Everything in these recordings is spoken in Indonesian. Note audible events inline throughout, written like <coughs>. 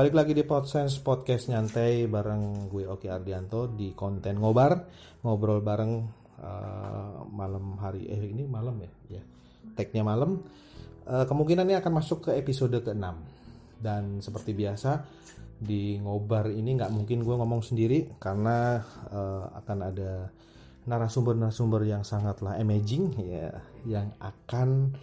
Balik lagi di Podsense Podcast Nyantai bareng gue Oki Ardianto di konten ngobar ngobrol bareng uh, malam hari eh ini malam ya? Ya tagnya malam. Uh, kemungkinan ini akan masuk ke episode ke-6. Dan seperti biasa di ngobar ini nggak mungkin gue ngomong sendiri karena uh, akan ada narasumber-narasumber yang sangatlah amazing ya yang akan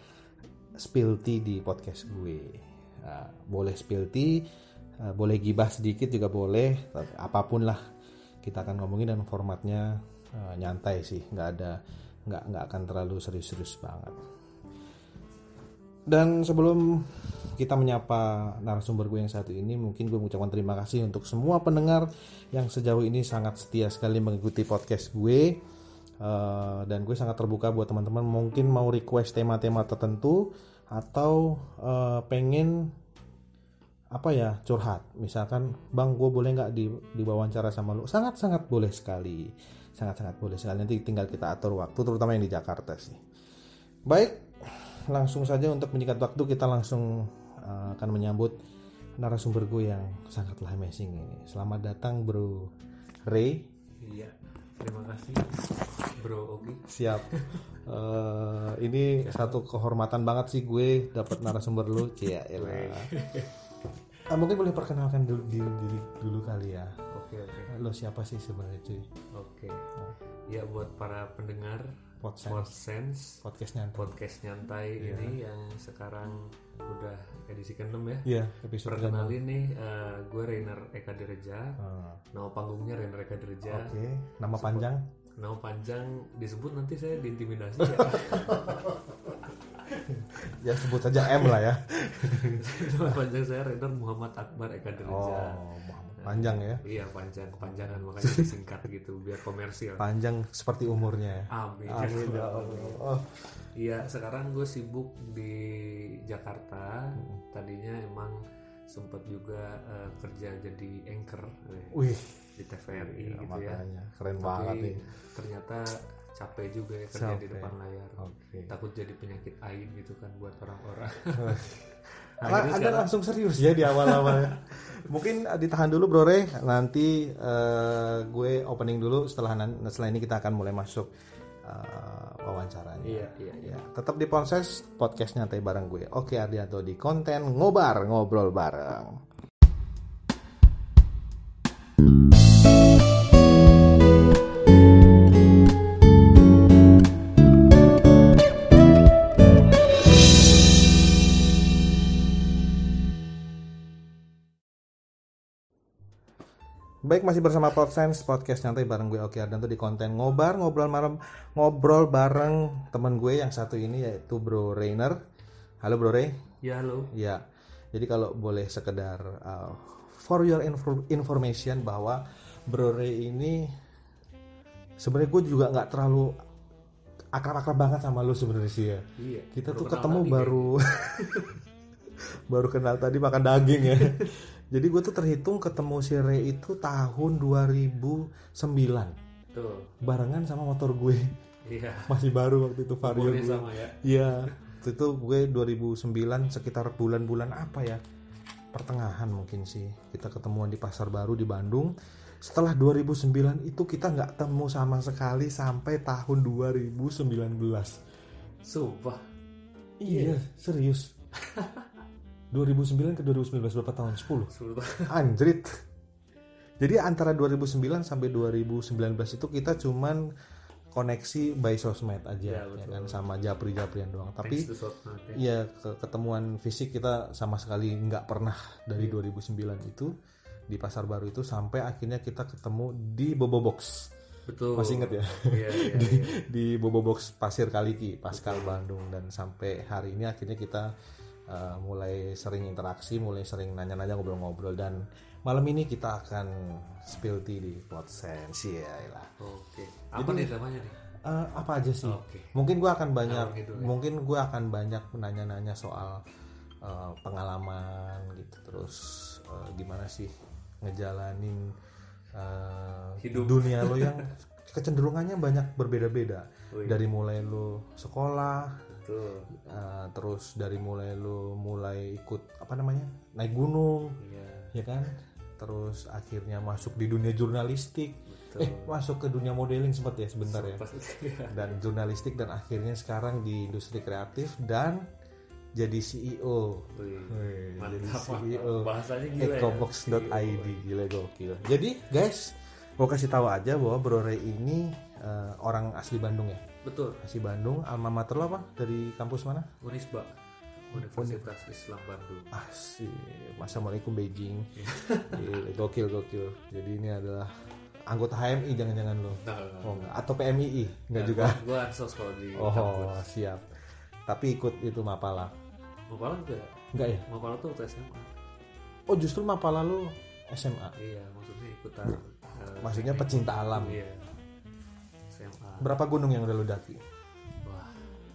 spill tea di podcast gue. Uh, boleh spill tea boleh gibah sedikit juga boleh apa pun lah kita akan ngomongin dan formatnya uh, nyantai sih nggak ada nggak nggak akan terlalu serius-serius banget. Dan sebelum kita menyapa narasumber gue yang satu ini mungkin gue mengucapkan terima kasih untuk semua pendengar yang sejauh ini sangat setia sekali mengikuti podcast gue. Uh, dan gue sangat terbuka buat teman-teman mungkin mau request tema-tema tertentu atau pengen apa ya curhat. Misalkan bang gue boleh nggak di diwawancara sama lu? Sangat sangat boleh sekali. Sangat sangat boleh sekali. Nanti tinggal kita atur waktu terutama yang di Jakarta sih. Baik langsung saja untuk menyingkat waktu kita langsung uh, akan menyambut narasumber gue yang sangatlah amazing ini. Selamat datang bro Ray. Iya terima kasih bro Ogi. Siap. Uh, <laughs> ini satu kehormatan banget sih gue dapat narasumber lu. Cia Ah, mungkin boleh perkenalkan dulu diri, diri dulu kali ya. Oke oke. Lo siapa sih sebenarnya cuy? Oke. Oh. Ya buat para pendengar Podsense, Podsense podcast nyantai, podcast nyantai yeah. ini yang sekarang udah edisi ke-6 ya. Iya, yeah, episode Perkenalin nih uh, gue Rainer Eka Direja. Uh. Nama panggungnya Rainer Eka Direja. Oke. Okay. Nama panjang? Nama panjang disebut nanti saya diintimidasi ya. <laughs> <laughs> ya sebut saja M lah ya. Nama panjang saya Rainer Muhammad Akbar Eka Derja. Oh, panjang ya? Iya panjang, kepanjangan makanya disingkat <laughs> gitu biar komersil. Panjang seperti umurnya. Amin. Amin ya Allah. Iya sekarang gue sibuk di Jakarta. Tadinya emang sempat juga uh, kerja jadi anchor. Wih. Di TVRI ya, gitu ya. Keren Tapi banget nih. Ternyata capek juga ya kerja capek. di depan layar. Okay. takut jadi penyakit ain gitu kan buat orang-orang. <laughs> Nah, anda sekarang... langsung serius. Ya di awal-awal. <laughs> Mungkin ditahan dulu bro Re. Nanti uh, gue opening dulu. Setelah setelah ini kita akan mulai masuk uh, wawancaranya. Iya, iya, iya. ya tetap di Ponses podcast nyantai bareng gue. Oke Ardianto di konten ngobar ngobrol bareng Baik masih bersama Podsense podcast nyantai bareng gue Oki Ardanto di konten ngobar ngobrol malam ngobrol bareng teman gue yang satu ini yaitu Bro Rainer. Halo Bro Ray. Ya halo. Ya. Jadi kalau boleh sekedar uh, for your info information bahwa Bro Ray ini sebenarnya gue juga nggak terlalu akrab-akrab banget sama lu sebenarnya sih ya. Iya. Kita tuh ketemu baru <laughs> <laughs> baru kenal tadi makan daging ya. <laughs> Jadi gue tuh terhitung ketemu si Ray itu tahun 2009. Tuh. Barengan sama motor gue. Iya. Masih baru waktu itu Vario gue. sama ya. Iya. Waktu itu gue 2009 sekitar bulan-bulan apa ya? Pertengahan mungkin sih. Kita ketemuan di Pasar Baru di Bandung. Setelah 2009 itu kita nggak temu sama sekali sampai tahun 2019. Sumpah. Iya, serius. <laughs> 2009 ke 2019 berapa tahun? 10. 10 tahun. Anjrit. Jadi antara 2009 sampai 2019 itu kita cuman koneksi by sosmed aja ya, ya kan sama japri-japrian doang. Tapi sosmed, ya ke ketemuan fisik kita sama sekali nggak pernah dari ya. 2009 itu di pasar baru itu sampai akhirnya kita ketemu di Bobo Box. Betul. Masih inget ya? Iya, iya, <laughs> di, iya. di Bobo Box Pasir Kaliki, Pascal Bandung dan sampai hari ini akhirnya kita uh, mulai sering interaksi, mulai sering nanya-nanya ngobrol-ngobrol dan malam ini kita akan spill tea di Podsense ya lah. Oke. Apa Jadi, nih namanya nih? Uh, apa aja sih? Okay. Mungkin gue akan banyak, gitu, ya? mungkin gue akan banyak nanya-nanya soal uh, pengalaman gitu, terus uh, gimana sih ngejalanin uh, Hidup. dunia lo <laughs> yang kecenderungannya banyak berbeda-beda. Dari mulai lo sekolah, Uh, terus dari mulai lu mulai ikut apa namanya naik gunung iya. ya kan terus akhirnya masuk di dunia jurnalistik Betul. eh masuk ke dunia modeling sempat ya sebentar ya Pas <laughs> ya. dan jurnalistik dan akhirnya sekarang di industri kreatif dan jadi CEO Wih, Wih, jadi mantap, CEO mantap. Bahasanya gila ya. gila gokil jadi guys gue kasih tahu aja bahwa Bro Ray ini eh, orang asli Bandung ya Betul. asli Bandung alma mater lo apa dari kampus mana Unisba. Universitas Islam Bandung. Asik. Assalamualaikum Beijing. Gila, gokil gokil. Jadi ini adalah anggota HMI jangan-jangan lo. Nah, Oh enggak. Atau PMII enggak juga. Gue ansos kalau di Oh kampus. siap. Tapi ikut itu Mapala. Mapala enggak? Enggak ya? Mapala tuh waktu SMA. Oh justru Mapala lo SMA. Iya, maksudnya ikutan. eh, Maksudnya pecinta alam. Iya. Berapa gunung yang udah lo daki? Wah,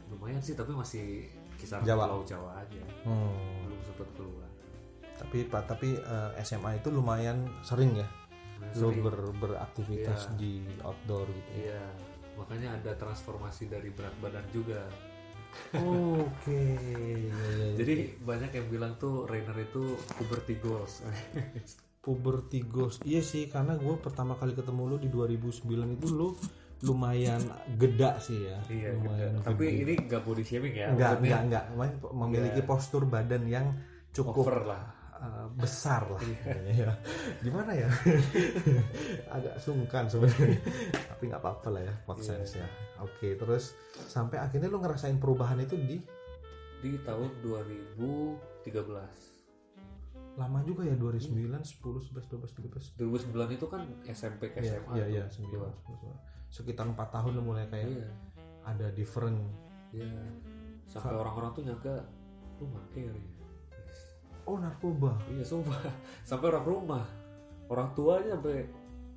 lumayan sih tapi masih kisaran Jawa. Pulau Jawa aja. Hmm. Belum sempat keluar. Tapi Pak tapi eh, SMA itu lumayan sering ya. Lo sering. ber- beraktivitas Iya. di outdoor gitu. ya. Iya, makanya ada transformasi dari berat badan juga. Oke. Iya. <laughs> Jadi banyak yang bilang tuh Rainer itu puberty goals. <laughs> puberty goals iya sih karena gue pertama kali ketemu lu di 2009 itu lu lumayan geda sih ya iya, lumayan gitu. tapi ini gak body shaming ya. enggak enggak enggak memiliki Iya. postur badan yang cukup over lah. uh, besar lah Iya. ya. gimana ya <laughs> agak sungkan sebenarnya tapi nggak apa-apa lah ya make Iya. sense ya oke terus sampai akhirnya lu ngerasain perubahan itu di Di tahun 2013. lama juga ya 2009 10 11 12 13 2009 itu kan SMP ke SMA. iya, iya, tuh. 9, 10, 11. Sekitar 4 tahun lu mulai kayak Iya. ada different Iya. Sampai orang-orang tuh nyangka lu make ya. Ri." oh narkoba Iya, sumpah. <laughs> Sampai orang rumah. Orang tuanya sampai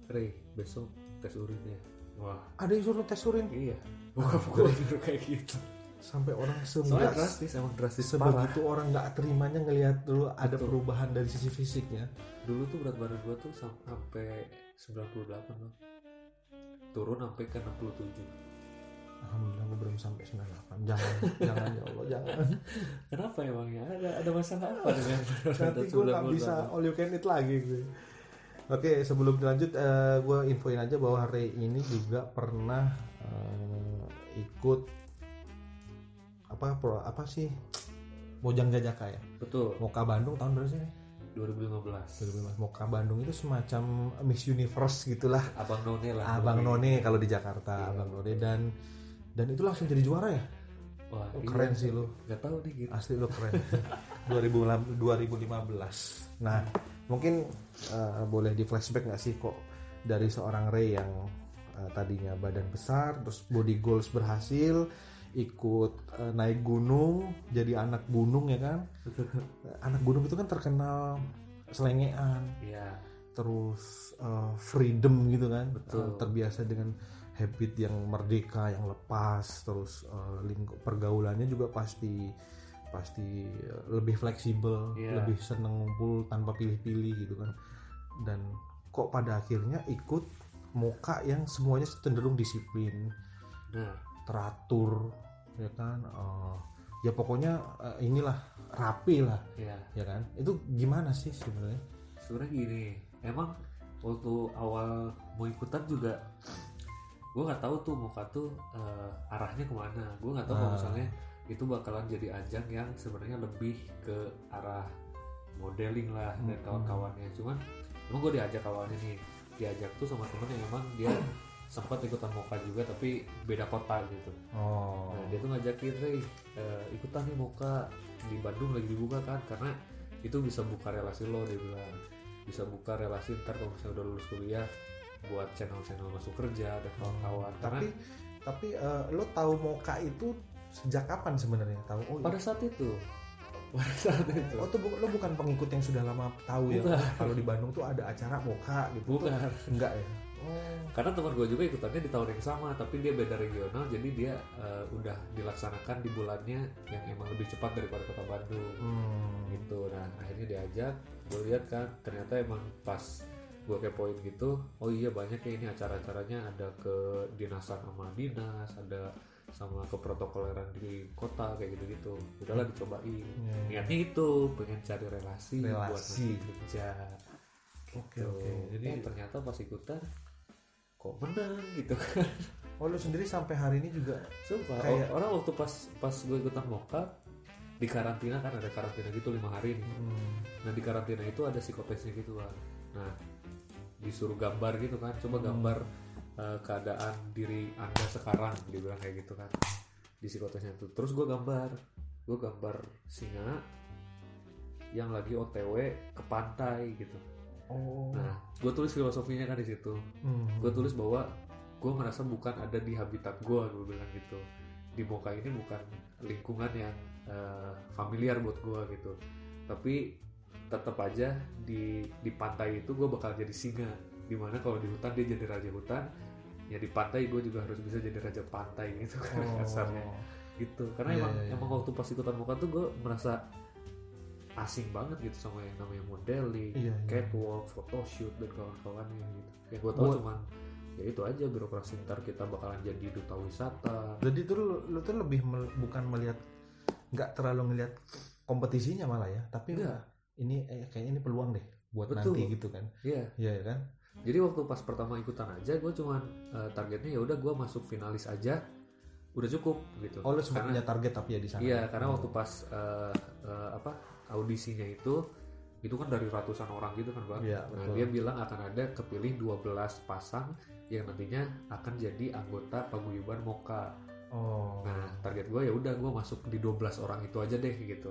Rey, besok tes urin ya. Wah, ada yang suruh tes urin iya. Bukan bukan gitu kayak gitu. sampai orang sebelas drastis, emang drastis parah. sebegitu orang nggak terimanya ngelihat dulu ada perubahan dari sisi fisiknya Dulu tuh berat badan gua tuh sam- sampai 98 loh. Turun sampai ke 67. alhamdulillah gue belum sampai 98 jangan <laughs> jangan ya Allah jangan. Kenapa emangnya? Ada ada masalah apa <laughs> dengan nanti gue 98? bisa all you can eat lagi gue oke sebelum dilanjut eh, gue infoin aja bahwa Ray ini juga pernah eh, ikut apa pro apa sih? Mojang Jajaka ya? Betul, Moka Bandung tahun berapa sih 2015. 2015 Moka Bandung itu semacam Miss Universe gitulah Abang None lah. Abang Lebih. None kalau di Jakarta Iya. Abang None dan dan itu langsung jadi juara ya Wah, Oh, iya. keren sih lu Gak tahu nih gitu. asli lu keren <laughs> 2000 2015 nah mungkin eh, boleh di flashback nggak sih kok dari seorang Ray yang eh, tadinya badan besar terus body goals berhasil ikut eh, naik gunung jadi anak gunung ya kan <laughs> anak gunung itu kan terkenal selengean Iya. terus uh, freedom gitu kan Betul. Uh, terbiasa dengan habit yang merdeka yang lepas terus uh, lingkup pergaulannya juga pasti pasti uh, lebih fleksibel Iya. lebih seneng ngumpul tanpa pilih-pilih gitu kan dan kok pada akhirnya ikut muka yang semuanya cenderung disiplin Nah, teratur ya kan? Uh, ya pokoknya uh, inilah rapi lah ya ya kan? Itu gimana sih sebenarnya? Sebenarnya gini emang waktu awal mau ikutan juga gue nggak tahu tuh muka tuh eh, arahnya ke mana. Gue nggak tahu kalau Ah. misalnya itu bakalan jadi ajang yang sebenarnya lebih ke arah modeling lah dan Hmm. kawan-kawannya. Cuman emang gue diajak awalnya nih diajak tuh sama temen yang emang dia <coughs> sempat ikutan moka juga tapi beda kota gitu. Oh. Nah, dia tuh ngajakin Rey eh, ikutan nih Moka. Di Bandung lagi dibuka kan karena itu bisa buka relasi lo dia bilang. Bisa buka relasi ntar kalau misalnya udah lulus kuliah buat channel-channel masuk kerja dan kawan-kawan. karena tapi tapi eh, lo tahu Moka itu sejak kapan sebenarnya? Tahu? Oh pada saat itu. Pada saat itu. Oh tuh bu- lo bukan pengikut yang sudah lama tahu ya? Bukan. kalau di Bandung tuh ada acara Moka gitu bukan. Enggak ya oh karena teman gue juga ikutannya di tahun yang sama tapi dia beda regional jadi dia eh, udah dilaksanakan di bulannya yang emang lebih cepat daripada kota Bandung hmm. gitu nah akhirnya diajak gue lihat kan ternyata emang pas gue kepoin gitu oh iya banyak ya ini acara-acaranya ada ke dinasan sama dinas ada sama keprotokoleran di kota kayak gitu-gitu udahlah dicobain Iya. niatnya itu pengen cari relasi, buat Relasi. nanti kerja Oke, Gitu. oke. Jadi Eh, ternyata pas ikutan kok menang gitu kan. <laughs> Oh lu sendiri sampai hari ini juga Sumpah, Kayak- orang waktu pas pas gue ikutan moka di karantina kan ada karantina gitu lima hari nih. Hmm, nah di karantina itu ada psikotesnya gitu kan nah disuruh gambar gitu kan coba Hmm. gambar eh, keadaan diri anda sekarang dia bilang kayak gitu kan di psikotesnya itu. Terus gue gambar gue gambar singa yang lagi otw ke pantai gitu oh. Nah gue tulis filosofinya kan di situ. Hmm. gue tulis bahwa gue merasa bukan ada di habitat gue gue bilang gitu. Di Moka ini bukan lingkungan yang eh, familiar buat gue gitu. Tapi tetap aja di di pantai itu gue bakal jadi singa. Di mana kalau di hutan dia jadi raja hutan ya di pantai gue juga harus bisa jadi raja pantai gitu kan Oh. <laughs> kasarnya. Gitu. Karena Iya, emang iya, iya. emang waktu pas ikutan Moka tuh gue merasa asing banget gitu sama yang namanya modeling, Iya, iya. catwalk, photoshoot dan kawan-kawannya gitu. Yang gue Buat- cuman ya itu aja birokrasi ntar kita bakalan jadi duta wisata. Jadi tuh lu, lu tuh lebih mel- bukan melihat nggak terlalu ngelihat kompetisinya malah ya, tapi Enggak. ini eh, kayaknya ini peluang deh buat Betul. nanti gitu kan. Iya. Iya kan? Jadi waktu pas pertama ikutan aja gue cuman eh, targetnya ya udah gue masuk finalis aja udah cukup gitu. Oh lu sempat punya target tapi ya di sana. Iya, karena waktu pas eh, eh, apa audisinya itu itu kan dari ratusan orang gitu kan, Bang. Iya, nah, dia bilang akan ada kepilih 12 pasang yang nantinya akan jadi anggota paguyuban Moka. Oh. Nah, target gue ya udah gue masuk di 12 orang itu aja deh gitu.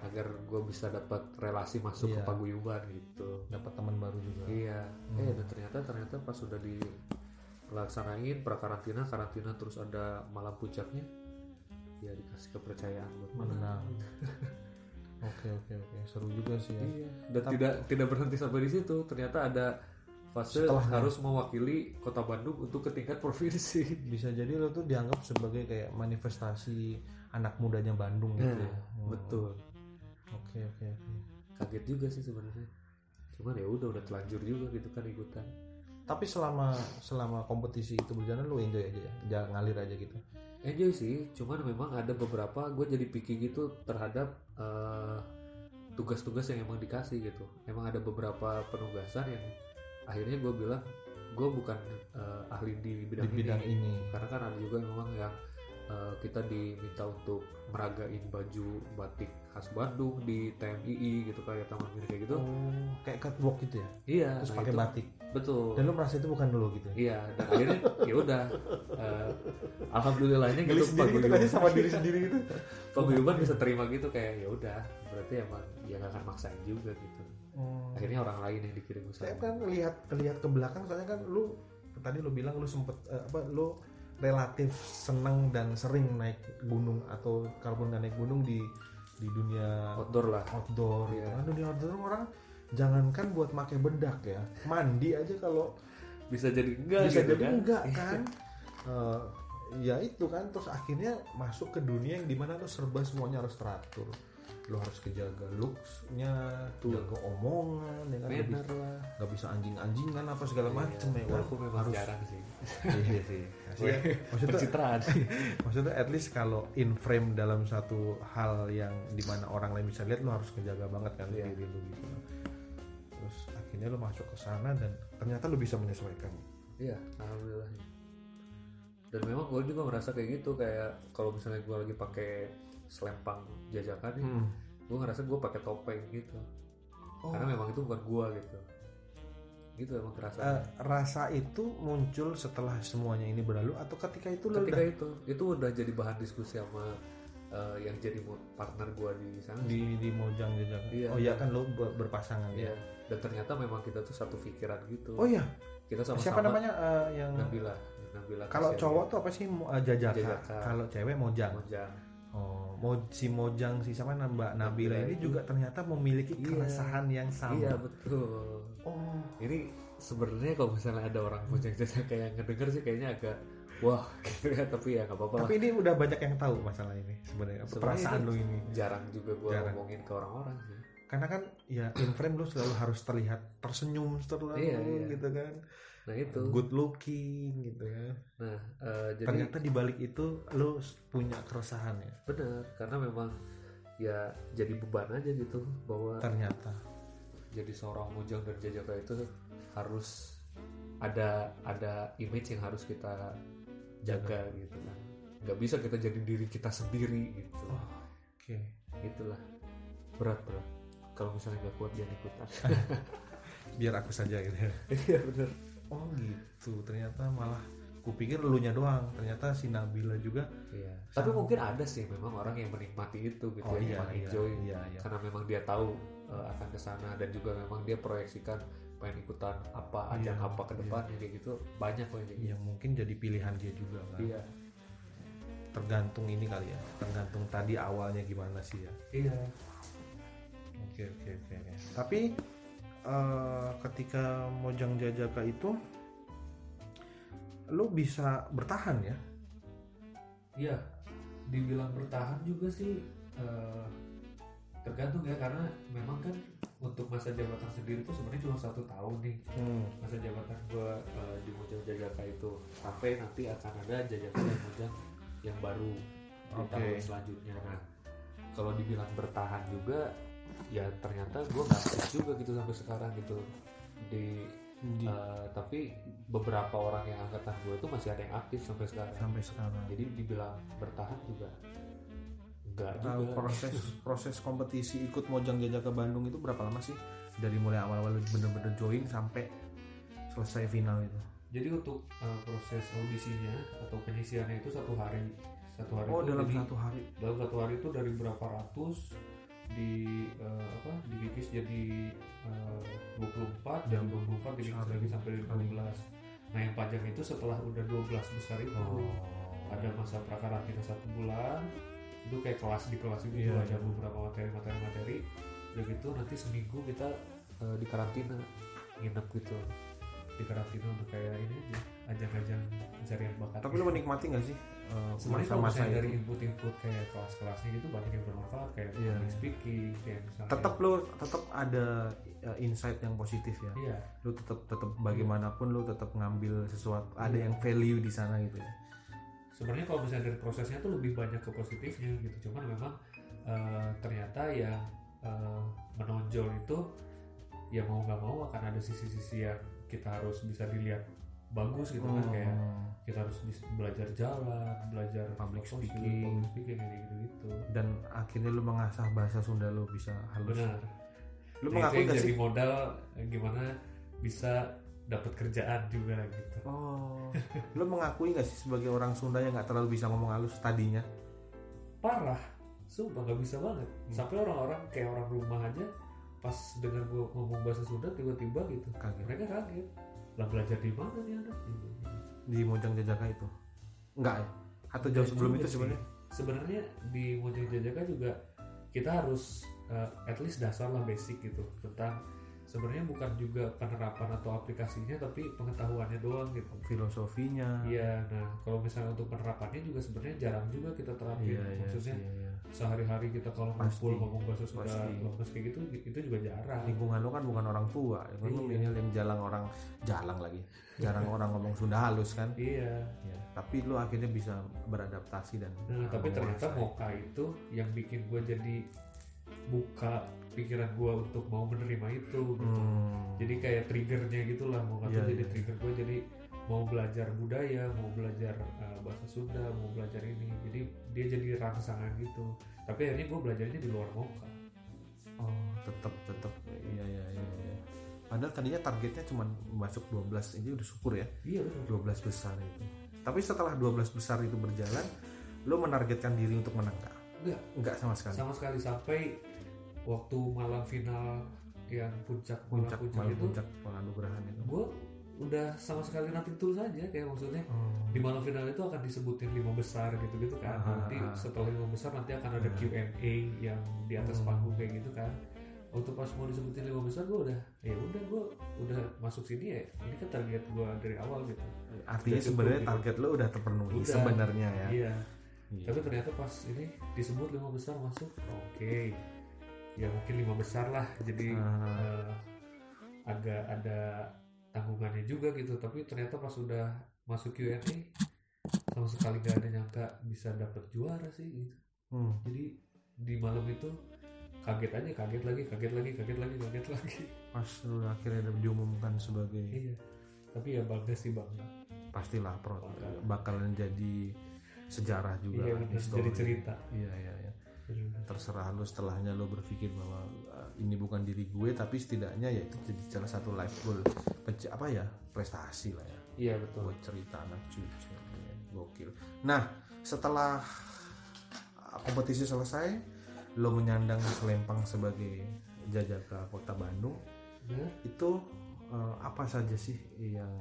Agar gue bisa dapat relasi masuk ke Iya. paguyuban gitu. dapat teman baru juga. Iya. Hmm. Eh, dan ternyata ternyata pas sudah dilaksanain prakarantina, karantina terus ada malam puncaknya ya dikasih kepercayaan buat Menang. <laughs> Oke oke oke seru juga sih ya. Iya. Dan Tapi- tidak tidak berhenti sampai di situ. Ternyata ada fase Setelahnya. harus mewakili Kota Bandung untuk ke tingkat provinsi. <laughs> Bisa jadi lo tuh dianggap sebagai kayak manifestasi anak mudanya Bandung gitu Nah, ya. Oh, Betul. Oke oke oke. Kaget juga sih sebenarnya. Cuman ya udah udah telanjur juga gitu kan ikutan. Tapi selama selama kompetisi itu berjalan lo enjoy aja ya, jangan ngalir aja gitu. Enjoy sih, cuman memang ada beberapa gue jadi picky gitu terhadap eh, tugas-tugas yang emang dikasih gitu. Emang ada beberapa penugasan yang akhirnya gue bilang gue bukan eh, ahli di bidang, di bidang ini. ini. karena kan ada juga memang yang eh, kita diminta untuk meragain baju batik khas Bandung di TMII gitu kayak Taman Mini kayak gitu. Oh, kayak catwalk gitu ya. Iya, Terus nah pakai itu- batik. betul. Dan lo merasa itu bukan lo gitu. ya? Iya, dan akhirnya <laughs> ya udah eh, alhamdulillahnya gitu sendiri gitu kan sama diri sendiri gitu. <laughs> paguyuban bisa terima gitu kayak ya udah berarti emang ya gak akan maksain juga gitu Oh. akhirnya orang lain yang dikirim Saya kan lihat lihat ke belakang soalnya kan lu tadi lu bilang lu sempet eh, apa lu relatif seneng dan sering naik gunung atau kalaupun nggak naik gunung di di dunia outdoor lah. Outdoor gitu. Iya. Kan dunia outdoor orang jangankan buat pakai bedak ya mandi aja kalau bisa jadi enggak bisa gitu jadi kan? enggak kan? Eh, ya itu kan terus akhirnya masuk ke dunia yang di mana lu serba semuanya harus teratur lu harus kejaga looksnya Tuh. jaga omongan ya kan? Bisa- lah. nggak bisa anjing-anjingan apa segala macem ya kan? walaupun memang harus jarang sih. <laughs> Iya sih. Maksudnya, maksudnya pencitraan. <laughs> Maksudnya at least kalau in frame dalam satu hal yang di mana orang lain bisa lihat lu harus menjaga banget kan Iya. diri lu gitu. Terus akhirnya lu masuk ke sana dan ternyata lu bisa menyesuaikan. Iya alhamdulillah. Dan memang gue juga merasa kayak gitu kayak kalau misalnya gue lagi pakai selempang jajakan nih Hmm. gue ngerasa gue pakai topeng gitu. Oh. karena memang itu bukan gue gitu. Gitu emang kerasa. Eh, rasa itu muncul setelah semuanya ini berlalu atau ketika itu ketika udah itu itu udah jadi bahan diskusi sama eh, yang jadi partner gua di sana. Di di Mojang jajakan? Iya. oh iya kan ber- berpasangan Iya. ya dan ternyata memang kita tuh satu pikiran gitu. Oh iya? Kita sama-sama siapa namanya eh, yang Nabila. Nabila kalau cowok tuh apa sih Mo- eh, jajaka. Jajaka. kalau cewek Mojang? Mojang Oh, Mo, si Mojang si sama Mbak Nabila ini juga ternyata memiliki Iya. keresahan yang sama. iya betul Oh, ini sebenarnya kalau misalnya ada orang Mojang jajaka kayak ngedenger sih kayaknya agak wah <laughs> gitu ya tapi ya nggak apa-apa tapi ini udah banyak yang tahu masalah ini sebenarnya perasaan ini lu ini. jarang juga gua Jarang. ngomongin ke orang-orang sih Karena kan ya in frame lu selalu harus terlihat tersenyum terlalu Iya, iya. gitu kan. Nah itu. Good looking gitu ya. Nah eh, jadi ternyata di balik itu lo punya keresahan ya? Benar karena memang ya jadi beban aja gitu bahwa ternyata. jadi seorang mujang dan jajaka itu harus ada ada image yang harus kita jaga gitu kan. Nggak bisa kita jadi diri kita sendiri gitu. Oh, oke. Itulah. Berat berat. Kalau misalnya nggak kuat jangan ikutan. <laughs> Biar aku saja gitu ya. <laughs> Iya benar oh gitu. Ternyata malah kupikir elunya doang. Ternyata si Nabila juga iya. Tapi mungkin ada sih memang orang yang menikmati itu gitu oh yang iya memang iya enjoy. iya iya. Karena memang dia tahu uh, akan ke sana dan juga memang dia proyeksikan pengen ikutan apa ajang Iya, apa ke depannya kayak gitu. Banyak loh yang kayak gitu. yang mungkin jadi pilihan dia juga kan? Iya. Tergantung ini kali ya tergantung tadi awalnya gimana sih ya. Iya. Oke oke oke oke. tapi eh, ketika Mojang Jajaka itu lu bisa bertahan ya Iya, dibilang bertahan juga sih eh, tergantung ya karena memang kan untuk masa jabatan sendiri itu sebenarnya cuma satu tahun nih hmm. masa jabatan gua eh, di Mojang Jajaka itu sampai nanti akan ada Jajaka dan Mojang yang baru di Oke. tahun selanjutnya. Nah, kalau dibilang bertahan juga ya ternyata gua nggak aktif juga gitu sampai sekarang gitu. Di Di- eh, tapi beberapa orang yang angkatan gue itu masih ada yang aktif sampai sekarang. Sampai sekarang. Jadi dibilang bertahan juga enggak Nah, juga. proses <laughs> proses kompetisi ikut Mojang Jajaka Bandung itu berapa lama sih? Dari mulai awal-awal bener-bener join sampai selesai final itu. Jadi untuk uh, proses audisinya atau penyisiannya itu satu hari. Satu hari oh itu dalam jadi- satu hari. dalam satu hari itu dari berapa ratus di uh, apa dikikis jadi uh, 24 dan 24 dikikis Sekali. lagi sampai Sekali. 12 nah yang panjang itu setelah udah 12 besar itu Oh. ada masa prakarantina satu bulan itu kayak kelas di kelas itu Iya, ada iya. beberapa materi materi udah gitu nanti seminggu kita eh, di karantina nginep gitu di karantina untuk kayak ini aja ajang-ajang pencarian bakat. Tapi lu menikmati nggak sih? Eh, sebenarnya masa-masa misalnya dari itu input-input kayak kelas-kelasnya gitu banyak yang bermanfaat kayak Iya. public speaking kayak misalnya tetap lu tetap ada eh, insight yang positif ya? Iya. Lu tetap tetap bagaimanapun lu tetap ngambil sesuatu ada Iya. yang value di sana gitu ya? Sebenarnya kalau misalnya dari prosesnya tuh lebih banyak ke positifnya gitu. Cuman memang eh, ternyata yang eh, menonjol itu ya mau nggak mau akan ada sisi-sisi yang kita harus bisa dilihat bagus gitu kan kayak Hmm. kita harus belajar jalan belajar Public shoot, speaking. public speaking kayak gitu gitu dan akhirnya lu mengasah bahasa Sunda lu bisa halus. Benar. Lu Nah, mengakui gak jadi sih? modal eh, gimana bisa dapat kerjaan juga gitu. Oh. <laughs> Lu mengakui gak sih sebagai orang Sunda yang nggak terlalu bisa ngomong halus tadinya? Parah. Sumpah nggak bisa banget. Hmm. sampai orang-orang kayak orang rumah aja pas dengar gue ngomong bahasa Sunda tiba-tiba gitu. Kaget. Mereka kaget lah belajar di mana nih anak? Di Mojang Jajaka itu. Enggak ya? Atau jauh sebelum itu sebenarnya? Sebenarnya di Mojang Jajaka juga kita harus uh, at least dasar lah basic gitu tentang sebenarnya bukan juga penerapan atau aplikasinya tapi pengetahuannya doang gitu. Filosofinya. Iya nah kalau misalnya untuk penerapannya juga sebenarnya jarang juga kita terapin iya iya maksudnya sih, iya. sehari-hari kita kalau ngumpul ngomong bahasa Sunda lemes kayak gitu itu juga jarang. Lingkungan lu kan bukan orang tua. Lu Iya. yang jarang orang jarang lagi. Jarang orang ngomong Sunda halus kan? Iya. Ya. tapi lu akhirnya bisa beradaptasi dan Nah, tapi ternyata. Moka itu yang bikin gue jadi buka pikiran gue untuk mau menerima itu gitu. Hmm. Jadi kayak triggernya gitulah Moka Iya, tuh jadi iya. trigger gue jadi mau belajar budaya, mau belajar uh, bahasa Sunda, mau belajar ini. Jadi dia jadi rangsangan gitu. Tapi akhirnya gue belajarnya di luar Moka. oh tetap tetap iya iya iya iya. padahal tadinya targetnya cuma masuk 12 ini udah syukur ya Iya betul. 12 besar itu tapi setelah 12 besar itu berjalan lu menargetkan diri untuk menang nggak? Enggak, enggak sama sekali sama sekali sampai waktu malam final yang puncak puncak malam itu puncak penganugerahan itu gue udah sama sekali nanti tulus aja kayak maksudnya Oh. di malam final itu akan disebutin lima besar gitu-gitu kan Ah, nanti ah. setelah lima besar nanti akan ada Ah. Q&A yang di atas Hmm. panggung kayak gitu kan waktu pas mau disebutin lima besar gue udah ya udah gue udah masuk sini ya ini kan target gue dari awal gitu artinya sebenarnya gitu. target lu udah terpenuhi sebenarnya ya iya Iya. tapi ternyata pas ini disebut lima besar masuk oke ya mungkin lima besar lah. Jadi Ah. eh, agak ada tanggungannya juga gitu. Tapi ternyata pas udah masuk Q&A sama sekali gak ada nyangka bisa dapet juara sih gitu. Hmm. jadi di malam itu kaget aja kaget lagi kaget lagi kaget lagi kaget lagi. Pas lu akhirnya udah diumumkan sebagai iya. Tapi ya bangga sih bangga. Pastilah pro. Bakalan jadi sejarah juga iya bener. Jadi cerita. Iya iya iya. Terserah lu setelahnya lu berpikir bahwa uh, ini bukan diri gue tapi setidaknya ya itu jadi salah satu life goal. Pence- apa ya? Prestasi lah ya. Iya betul. Buat cerita anak cucu ya, gokil. Nah setelah uh, kompetisi selesai lo menyandang selempang sebagai jajaka kota Bandung Nah, itu uh, apa saja sih yang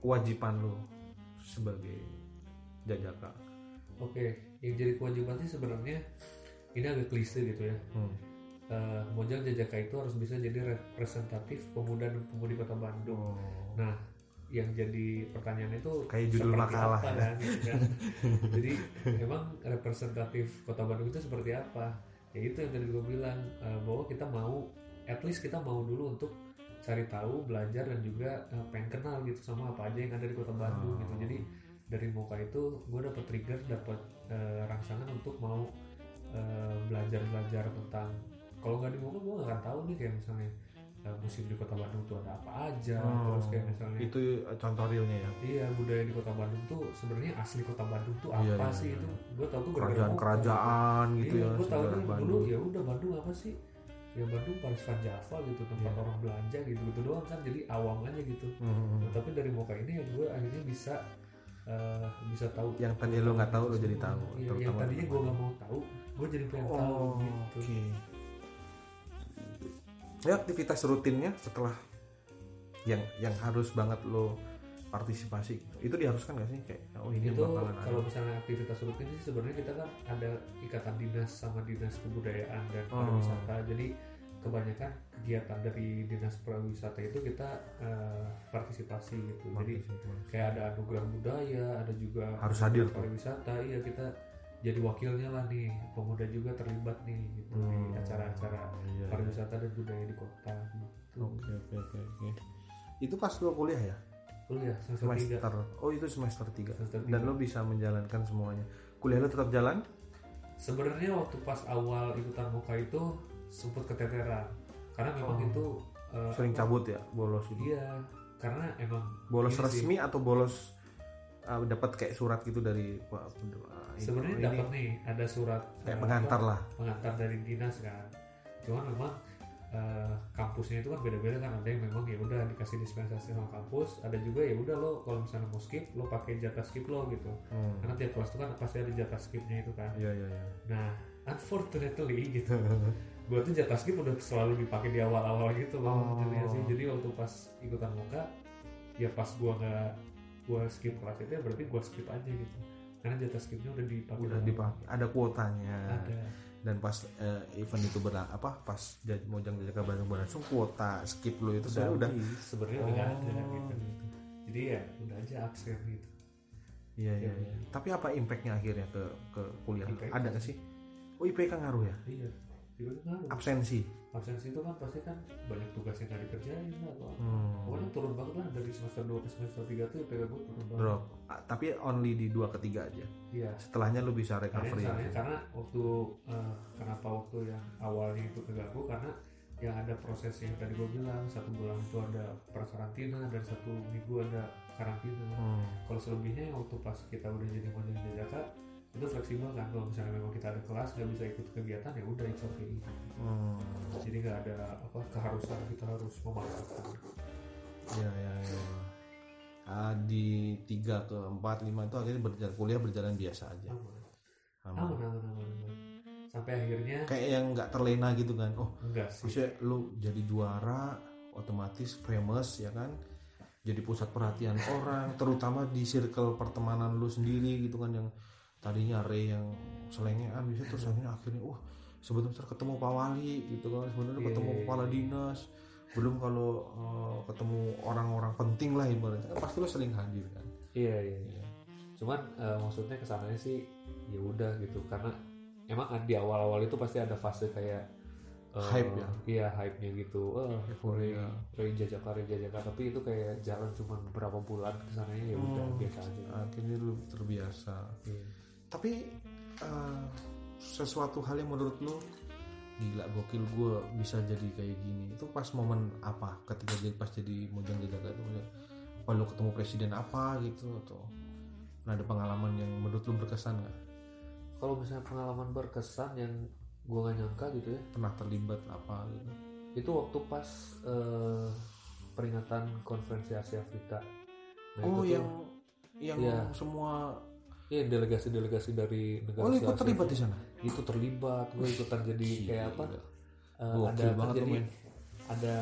kewajiban lo sebagai jajaka? Oke, yang jadi kewajiban sih sebenarnya ini agak klise gitu ya. Hmm. Eh, Mojang Jajaka itu harus bisa jadi representatif pemuda dan pemudi kota Bandung. Oh. Nah, yang jadi pertanyaan itu Kayak judul makalah apa ya. kan, gitu kan? <laughs> jadi emang representatif kota Bandung itu seperti apa? Ya itu yang tadi gue bilang eh, bahwa kita mau, at least kita mau dulu untuk cari tahu, belajar dan juga eh, pengen kenal gitu sama apa aja yang ada di kota Bandung gitu. Oh. Jadi dari muka itu gue dapet trigger, dapet eh, rangsangan untuk mau eh, belajar-belajar tentang kalau nggak di muka gue nggak akan tahu nih kayak misalnya eh, museum di kota Bandung tuh ada apa aja, Oh, terus kayak misalnya itu uh, contoh realnya ya Iya budaya di kota Bandung tuh sebenarnya asli kota Bandung tuh Iya, apa iya, sih iya. itu? Gue tau tuh kerajaan-kerajaan muka. gitu iya, ya gue tau kan dulu ya udah Bandung apa sih? Ya Bandung Paris Van Java gitu tempat Iya. orang belanja gitu gitu doang kan jadi awam aja gitu. Hmm. Nah, tapi dari muka ini ya gue akhirnya bisa eh, bisa tahu yang tadi lo nggak tahu lo jadi tahu. Iya, yang tadinya di gue nggak mau tahu, gue jadi pengen tahu oh gitu. oke. Ya aktivitas rutinnya setelah yang yang harus banget lo partisipasi. Itu diharuskan gak sih? Kayak oh ini itu ada. kalau misalnya aktivitas rutin sih sebenarnya kita kan ada ikatan dinas sama dinas kebudayaan dan Oh. pariwisata. Jadi kebanyakan kegiatan dari dinas pariwisata itu kita eh, partisipasi gitu. Jadi kayak ada anugerah budaya ada juga Harus hadir pariwisata. Iya kita jadi wakilnya lah nih pemuda juga terlibat nih gitu di Hmm, acara-acara iya, iya. pariwisata dan budaya di kota gitu. oke oke oke oke. Itu pas lo kuliah ya? Kuliah semester semester. Oh itu semester 3 Semester dan lo bisa menjalankan semuanya. Kuliah lo tetap jalan? Sebenarnya waktu pas awal ikutan muka itu sempet keteteran. Karena memang Oh. itu eh, sering apa- cabut ya bolos itu iya karena emang bolos ini sih, resmi atau bolos uh, dapat kayak surat gitu dari Pak uh, sebenarnya dapat nih ada surat kayak pengantar lah. pengantar dari dinas kan. Cuman memang eh, kampusnya itu kan beda-beda kan. Ada yang memang ya udah dikasih dispensasi sama kampus ada juga ya udah lo kalau misalnya mau skip lo pakai jatah skip lo gitu. Hmm. karena tiap kelas itu kan pasti ada jatah skipnya itu kan. Iya iya iya. nah unfortunately gitu <laughs> gue tuh jatah skip udah selalu dipakai di awal-awal gitu loh Oh. jadi sih jadi waktu pas ikutan muka ya pas gue nggak gue skip kelas itu ya berarti gue skip aja gitu karena jatah skipnya udah dipakai Udah dipakai. Ada kuotanya. ada Dan pas eh, event itu berla apa pas Jaj- Mojang Jajaka Bandung berlangsung kuota skip lo itu saya udah sebenarnya udah nggak ada Oh. gitu, gitu jadi ya udah aja absen gitu Iya iya. Iya. Tapi apa impactnya akhirnya ke ke kuliah? IPK. Ada nggak sih? Oh IPK ngaruh ya? iya ngaruh Absensi. absensi itu kan pasti kan banyak tugas yang nggak dikerjain lah atau apa. Hmm. pokoknya turun banget lah dari semester 2 ke semester 3 tuh IPK gue turun banget Drop. Tapi only di dua ketiga aja. iya Setelahnya lo bisa Karena recovery. misalnya karena waktu eh, kenapa waktu yang awalnya itu keganggu karena yang ada proses yang tadi gue bilang satu bulan itu ada prakarantina dan satu minggu ada karantina. Hmm. Kalau selebihnya yang waktu pas kita udah jadi model jajaka itu fleksibel kan kalau misalnya memang kita ada kelas nggak bisa ikut kegiatan ya udah it's okay. Hmm. Jadi nggak ada apa keharusan kita harus memaksakan. Iya iya iya. Ah, di tiga ke empat lima itu akhirnya berjalan kuliah berjalan biasa aja. Aman. Aman. Aman, aman, aman, aman. Sampai akhirnya Kayak yang nggak terlena gitu kan. Oh, enggak sih. maksudnya lu jadi juara otomatis famous ya kan. Jadi pusat perhatian orang, terutama di circle pertemanan lu sendiri gitu kan yang tadinya Ray yang selengean bisa terus akhirnya akhirnya wah sebentar ketemu Pak Wali gitu kan sebenarnya Iya, ketemu iya, kepala iya. dinas belum kalau eh, ketemu orang-orang penting lah ibaratnya kan pasti lo sering hadir kan Iya, iya, iya. Cuman eh, maksudnya ke sananya sih ya udah gitu karena emang di awal-awal itu pasti ada fase kayak eh, Hype ya? iya hype nya gitu Euforia. Ray Jajaka Ray Jajaka tapi itu kayak jalan cuma beberapa bulan ke sananya ya udah Hmm. biasa aja akhirnya lu terbiasa Iya. Tapi eh, sesuatu hal yang menurut lu gila gokil gue bisa jadi kayak gini. Itu pas momen apa? Ketika jadi pas jadi mojang jajaga itu apa lu ketemu presiden apa gitu atau nah, ada pengalaman yang menurut lu berkesan nggak? Kalau misalnya pengalaman berkesan yang gua gak nyangka gitu ya. Pernah terlibat apa gitu? Itu waktu pas eh, peringatan konferensi Asia Afrika. Nah, oh itu tuh- yang yang Iya. semua Iya delegasi-delegasi dari negara oh ikut terlibat di sana? Itu terlibat gue ikutan jadi kayak apa Gokil ada banget jadi tuh, men. ada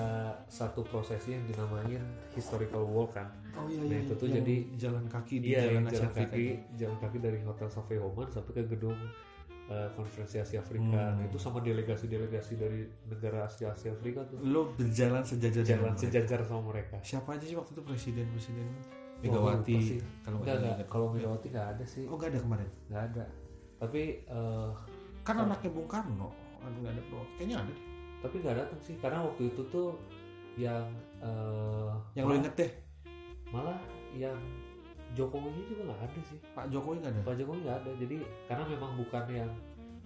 satu prosesi yang dinamain historical walk kan. Oh iya Nah, iya itu tuh yang jadi- jalan kaki di iya jalan jalan Afrika kaki jalan kaki dari hotel Savoy Homan sampai ke gedung eh, konferensi Asia Afrika. Hmm. Nah, itu sama delegasi-delegasi dari negara Asia Asia Afrika tuh. Lu berjalan sejajar jalan sejajar sama mereka. Siapa aja sih waktu itu presiden presiden Megawati kalau nggak ingat. Kalau Megawati nggak ada sih. oh gak ada kemarin Nggak ada. Tapi eh, kan anaknya Bung Karno nggak ada bro kayaknya ada deh tapi nggak datang sih karena waktu itu tuh yang eh, yang lo malah- inget deh malah yang Jokowi juga nggak ada sih. Pak Jokowi nggak ada Pak Jokowi nggak ada. Jadi karena memang bukan yang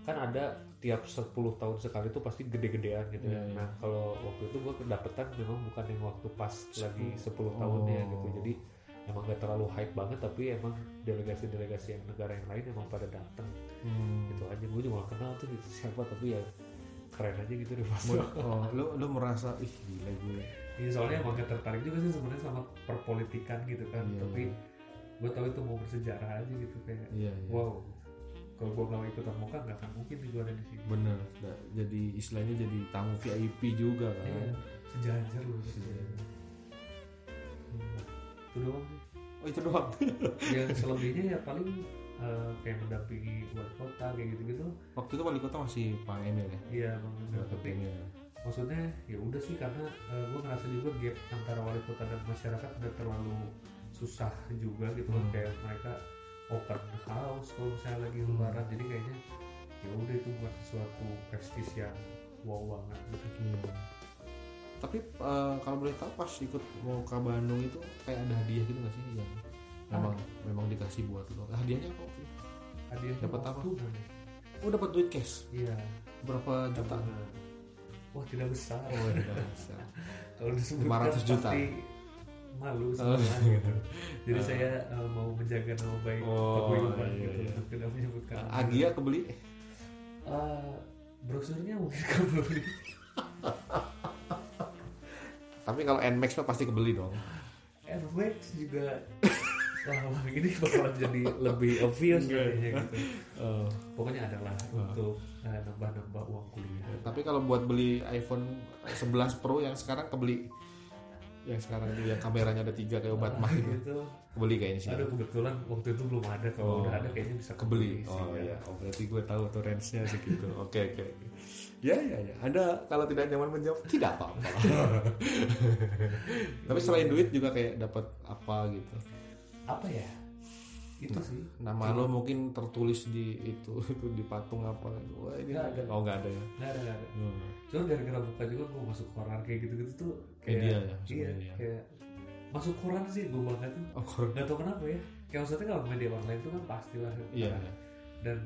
kan ada tiap 10 tahun sekali itu pasti gede-gedean gitu Iya, ya. iya. Nah kalau waktu itu gue kedapetan memang bukan yang waktu pas lagi 10 Oh. tahunnya gitu. Jadi emang gak terlalu hype banget tapi emang delegasi-delegasi yang negara yang lain emang pada datang Hmm. gitu aja. Gue juga kenal tuh gitu siapa tapi ya keren aja gitu deh pas. Oh lu lu merasa ih gila gue Iya soalnya emang gak tertarik juga sih sebenarnya sama perpolitikan gitu kan. Iya, tapi iya. gue tahu itu mau bersejarah aja gitu kayak iya iya. Wow kalau gue gak ikutan muka gak akan mungkin nih gue ada di sini. Bener Da- jadi istilahnya jadi tamu VIP juga kan. Iya, sejajar loh. Hmm, itu doang sih oh itu doang <laughs> yang selebihnya ya paling eh, kayak mendampingi wali kota kayak gitu gitu waktu itu wali kota masih Pak Emil ya iya bang Emil. Pak tapi maksudnya ya udah sih karena gue ngerasa juga gap antara wali kota dan masyarakat udah terlalu susah juga gitu loh Hmm. kayak mereka open house kalau misalnya lagi Hmm. lebaran jadi kayaknya ya udah itu bukan sesuatu prestis yang wow banget gitu. Iya. Tapi eh, kalau boleh tahu pas ikut mau ke Bandung itu kayak ada hadiah gitu nggak sih yang memang memang dikasih buat lo? Hadiahnya apa? waktu itu? hadiahnya Dapat apa? Oh dapat duit cash iya berapa juta? wah tidak besar Oh tidak bisa. <laughs> kalau disebutkan 500 juta. pasti malu Oh. sebenarnya gitu. Jadi Oh. <laughs> saya uh, mau menjaga nama baik Oh, paguyuban iya, gitu iya. untuk tidak menyebutkan. Agia kebeli? Uh, brosurnya mungkin kebeli. <laughs> Tapi kalau Nmax mah pasti kebeli dong. Nmax juga wah, wah ini bakalan jadi lebih obvious kayaknya gitu. <laughs> Oh. Pokoknya adalah Oh. untuk uh, nambah-nambah uang kuliah. Tapi kalau buat beli iPhone 11 Pro yang sekarang kebeli yang sekarang itu yang kameranya ada tiga kayak obat mah itu gitu. kebeli kayaknya sih Ada kebetulan waktu itu belum ada kalau Oh. udah ada kayaknya bisa kebeli sih, oh ya. iya oh berarti gue tahu tuh range-nya segitu oke oke ya ya ya anda kalau tidak nyaman menjawab tidak apa-apa <laughs> tapi selain duit juga kayak dapat apa gitu Apa ya? Itu sih. nama lo mungkin tertulis di itu <laughs> itu di patung apa wah ini Nggak ada oh nggak ada ya Nggak ada, nggak ada. Hmm. Cuma gara-gara buka juga gue masuk koran kayak gitu-gitu tuh Media ya, iya, sebenarnya. kayak masuk koran sih gue banget tuh oh koran? Nggak tau kenapa ya. Kayak maksudnya kalau media online tuh kan pastilah iya karena- dan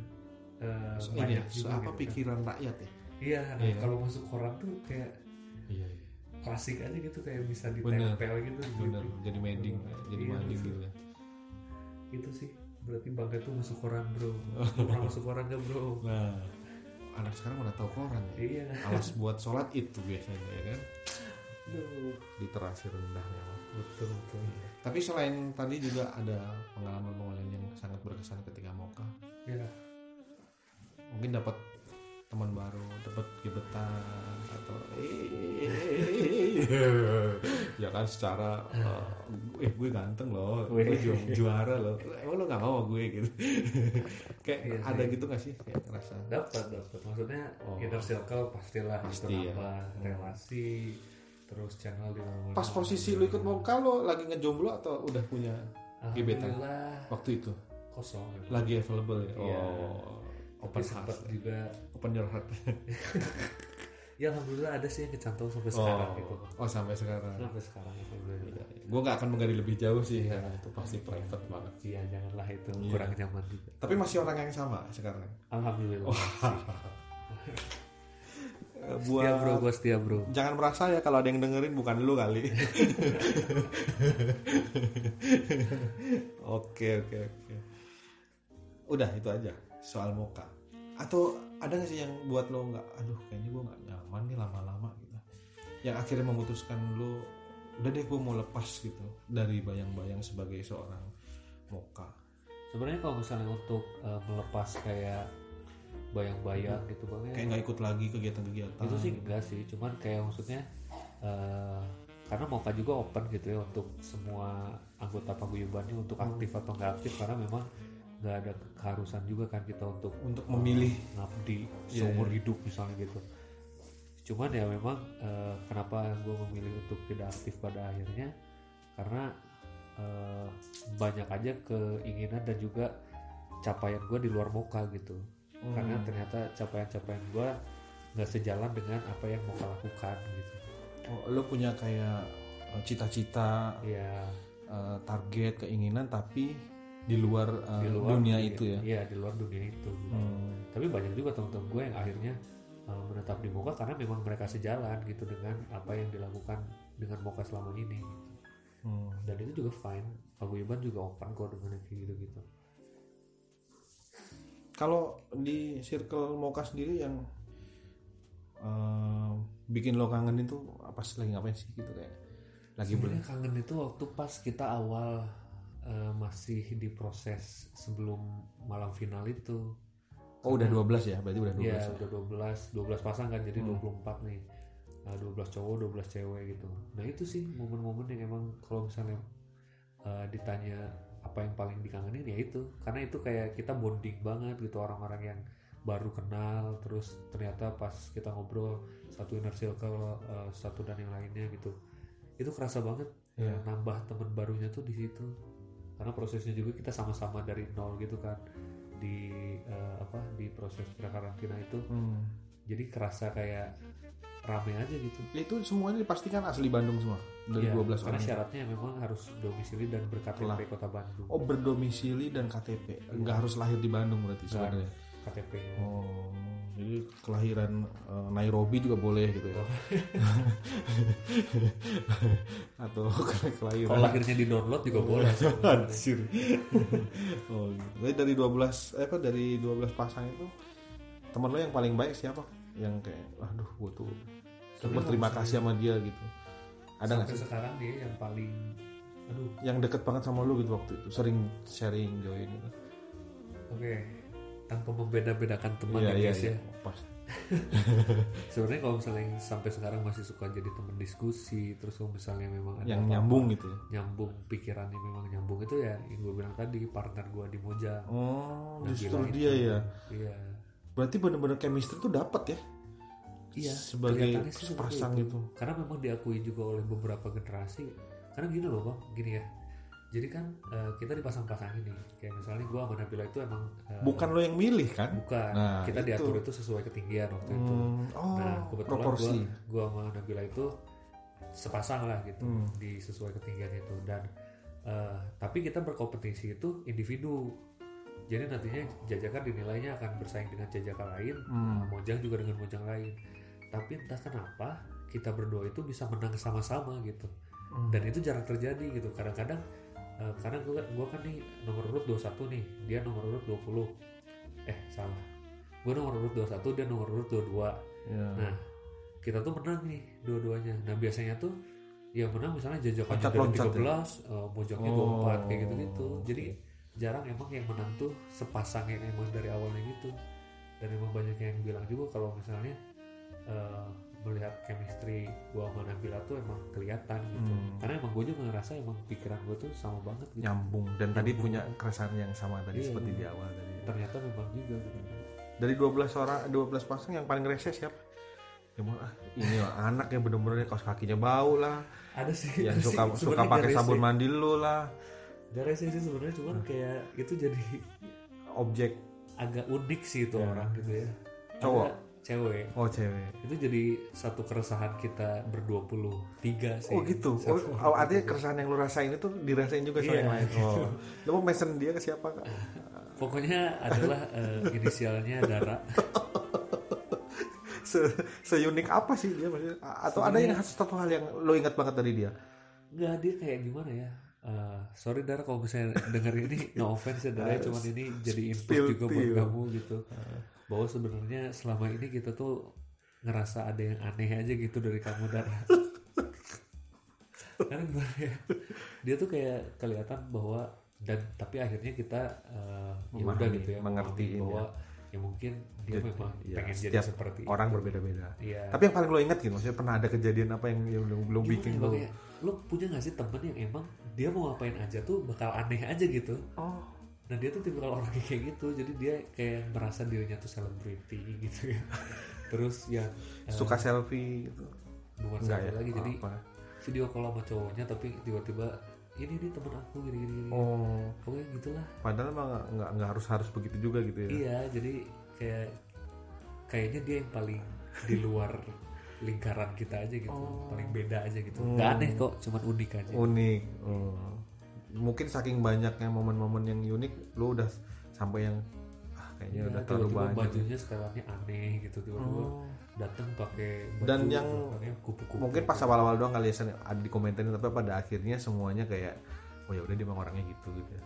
eh, So, ini banyak ya, juga apa gitu kan. pikiran rakyat ya? Iya nah Iya. kalau masuk koran tuh kayak iya iya. klasik aja gitu kayak bisa Bener. ditempel gitu bener gitu. jadi mading jadi Iya, mading betul. gitu ya. Itu sih berarti bangga tuh masuk koran bro. <laughs> Pernah masuk koran gak bro? Nah. Anak sekarang udah tahu koran ya? Iya. Alas buat sholat itu biasanya ya kan Aduh. literasi rendah ya betul betul. Tapi selain tadi juga ada pengalaman-pengalaman yang sangat berkesan ketika moka. Ya mungkin dapat teman baru dapat gebetan atau <laughs> ya kan secara eh gue ganteng loh gue ju- juara loh. Emang lo gak mau gue gitu? <laughs> Kayak Iya sih. ada gitu gak sih kayak ngerasa? Dapat dapat. Maksudnya Oh. inner circle pastilah Pasti ya. nambah relasi terus channel di pas posisi lu ikut moka lo lagi ngejomblo atau udah punya gebetan? Waktu itu? Kosong. Lagi available ya? Iya. oh tapi open sempat heart. juga. Open your heart. <laughs> Ya alhamdulillah ada sih yang kecantol sampai sekarang gitu. Oh sampai sekarang. Sampai sekarang itu alhamdulillah. gue gak akan menggali lebih jauh sih karena itu pasti private banget. Iya janganlah itu Iya. kurang nyaman juga. Tapi masih orang yang sama sekarang. Alhamdulillah <laughs> Eh, setia buat bro gue setia bro. Jangan merasa ya kalau ada yang dengerin bukan lu kali. <laughs> Oke oke oke. Udah itu aja soal muka. Atau ada nggak sih yang buat lo nggak aduh kayaknya gue nggak nyaman nih lama-lama gitu. Yang akhirnya memutuskan lo udah deh gue mau lepas gitu dari bayang-bayang sebagai seorang moka sebenarnya kalau misalnya untuk eh, melepas kayak bayang-bayang gitu bang ya. Kayak nggak ikut lagi kegiatan-kegiatan. Itu sih enggak sih cuman kayak maksudnya eh, karena Moka juga open gitu ya untuk semua anggota paguyubannya untuk aktif atau nggak aktif karena memang nggak ada keharusan juga kan kita untuk untuk memilih. Ngabdi Iya, seumur hidup misalnya gitu. Cuman ya memang eh, kenapa gue memilih untuk tidak aktif pada akhirnya? Karena eh, banyak aja keinginan dan juga capaian gue di luar Moka gitu karena ternyata capaian-capaian gue nggak sejalan dengan apa yang Moka lakukan gitu oh, lo punya kayak eh, cita-cita ya target keinginan tapi di luar, eh, di luar dunia itu ya iya di luar dunia itu gitu. Hmm. tapi banyak juga teman-teman gue yang akhirnya uh, menetap di Moka karena memang mereka sejalan gitu dengan apa yang dilakukan dengan Moka selama ini gitu. Hmm. dan itu juga fine paguyuban juga open kok dengan yang kayak gitu gitu kalau di circle Moka sendiri yang eh, bikin lo kangen itu apa sih? Lagi ngapain sih gitu kayak? Lagi sebenarnya kangen itu waktu pas kita awal uh, masih di proses sebelum malam final itu. Oh udah 12 ya? Berarti udah 12 ya ya. udah 12 12 pasang kan jadi Hmm. 24 nih. Nah, 12 cowok 12 cewek gitu. Nah itu sih momen-momen yang emang kalau misalnya uh, ditanya apa yang paling dikangenin? Ya itu. Karena itu kayak kita bonding banget gitu orang-orang yang baru kenal terus ternyata pas kita ngobrol satu inner circle uh, satu dan yang lainnya gitu itu kerasa banget. Iya. nambah teman barunya tuh di situ. Karena prosesnya juga kita sama-sama dari nol gitu kan di uh, apa di proses prakarantina itu. Hmm. jadi kerasa kayak rame aja gitu itu semuanya dipastikan asli Bandung semua dari Iya, 12 karena orang syaratnya memang harus domisili dan berKTP Lah. kota Bandung oh berdomisili dan KTP nggak harus lahir di Bandung berarti Nggak sebenarnya KTP oh jadi kelahiran eh, Nairobi juga boleh gitu ya <laughs> atau kelahiran kalau lahirnya di download juga boleh. <laughs> Anjir. oh, gitu. Jadi dari 12 eh apa dari 12 pasang itu teman lo yang paling baik siapa? Yang kayak aduh gue tuh Sebenarnya berterima kasih sama dia gitu. Ada nggak sih sekarang dia yang paling aduh yang deket banget sama lo gitu waktu itu sering sharing join gitu. oke tanpa membeda-bedakan teman Iya ya iya guys iya. ya Pas. <laughs> sebenarnya kalau misalnya sampai sekarang masih suka jadi teman diskusi terus kalau misalnya memang ada Yang nyambung gitu ya. nyambung pikirannya memang nyambung itu ya yang gue bilang tadi partner gue di Moja Oh, justru itu. dia ya. iya Berarti bener-bener chemistry tuh dapat ya iya sebagai sepasang itu. itu. karena memang diakui juga oleh beberapa generasi karena gini loh bang gini ya jadi kan eh, kita dipasang-pasangin nih kayak misalnya gue sama Nabila itu emang eh, Bukan lo yang milih kan? bukan Nah, kita itu. diatur itu sesuai ketinggian waktu itu Hmm, oh, nah kebetulan gue gua sama Nabila itu sepasang lah gitu Hmm. di sesuai ketinggian itu dan eh, tapi kita berkompetisi itu individu jadi nantinya jajakan dinilainya akan bersaing dengan jajakan lain Hmm. mojang juga dengan mojang lain tapi entah kenapa kita berdua itu bisa menang sama-sama gitu Hmm. dan itu jarang terjadi gitu kadang-kadang eh, karena gue gua kan nih nomor urut 21 nih dia nomor urut 20 eh salah gue nomor urut 21 dia nomor urut 22 Ya. nah kita tuh menang nih dua-duanya nah biasanya tuh yang menang misalnya jajakannya dari Loncat-loncat 13 ya? eh, mojangnya Oh, 24 kayak gitu-gitu jadi oke. Jarang emang yang menang tuh sepasang yang emang dari awalnya gitu. Dan emang banyak yang bilang juga kalau misalnya eh, melihat chemistry gua sama Nabila tuh emang kelihatan gitu. Hmm. karena emang gue juga ngerasa emang pikiran gue tuh sama banget gitu. Nyambung. Dan tadi punya keresahan yang sama tadi Iya, seperti di bener. awal tadi. ternyata memang juga gitu. Dari 12 orang 12 pasang yang paling rese siapa? Ya mau, ah, ini lah, <laughs> anak yang bener-bener kaos kakinya bau lah, ada sih. Yang <laughs> itu sih. suka suka pakai sabun mandi lu lah, Rese sih sebenarnya cuman kayak itu jadi objek agak unik sih itu Ya. orang gitu ya Cowok? Ada- cewek Oh cewek. itu jadi satu keresahan kita berdua puluh tiga sih Oh gitu. Oh, oh, artinya keresahan yang lu rasain itu dirasain juga sama Iya, yang lain. <laughs> Oh. Lu mau mesen dia ke siapa kak? pokoknya adalah eh, inisialnya Dara <laughs> Se seunik apa sih dia maksudnya? Atau ada yang satu hal yang lu ingat banget dari dia? nggak dia kayak gimana ya Eh, sorry Dara kalau misalnya denger ini <laughs> no offense ya Dara cuman ini jadi input juga buat kamu gitu <laughs> bahwa sebenarnya selama ini kita tuh ngerasa ada yang aneh aja gitu dari kamu Dara <laughs> karena gimana ya dia tuh kayak kelihatan bahwa dan tapi akhirnya kita eh, ya udah gitu ya memahami bahwa ya mungkin dia memang ya, pengen jadi seperti Orang berbeda-beda. Iya. Tapi yang paling lo ingat gitu, maksudnya pernah ada kejadian apa yang, yang belum bikin ya, lo? Ya? Lo punya gak sih temen yang emang dia mau ngapain aja tuh bakal aneh aja gitu Oh, nah dia tuh tipikal orang kayak gitu jadi dia kayak merasa dirinya tuh selebriti gitu ya <laughs> terus yang eh, suka selfie gitu. bukan Enggak selfie ya? lagi jadi Apa? video call sama cowoknya tapi tiba-tiba ini nih temen aku gini gini, gini. Oh, pokoknya gitulah padahal emang nggak- nggak nggak harus harus begitu juga gitu ya. iya jadi kayak kayaknya dia yang paling di luar <laughs> lingkaran kita aja gitu Oh. paling beda aja gitu Hmm. nggak aneh kok cuman unik aja Unik. Oh. Mungkin saking banyaknya momen-momen yang unik, lo udah sampai yang ah, kayaknya Iya, udah terlalu banyak. bajunya setelannya aneh gitu tiba-tiba Oh. datang pakai baju Dan yang kupu-kupu Mungkin pas awal-awal doang kali ya ada di komentarin tapi pada akhirnya semuanya kayak oh ya udah dia emang orangnya gitu gitu. ya.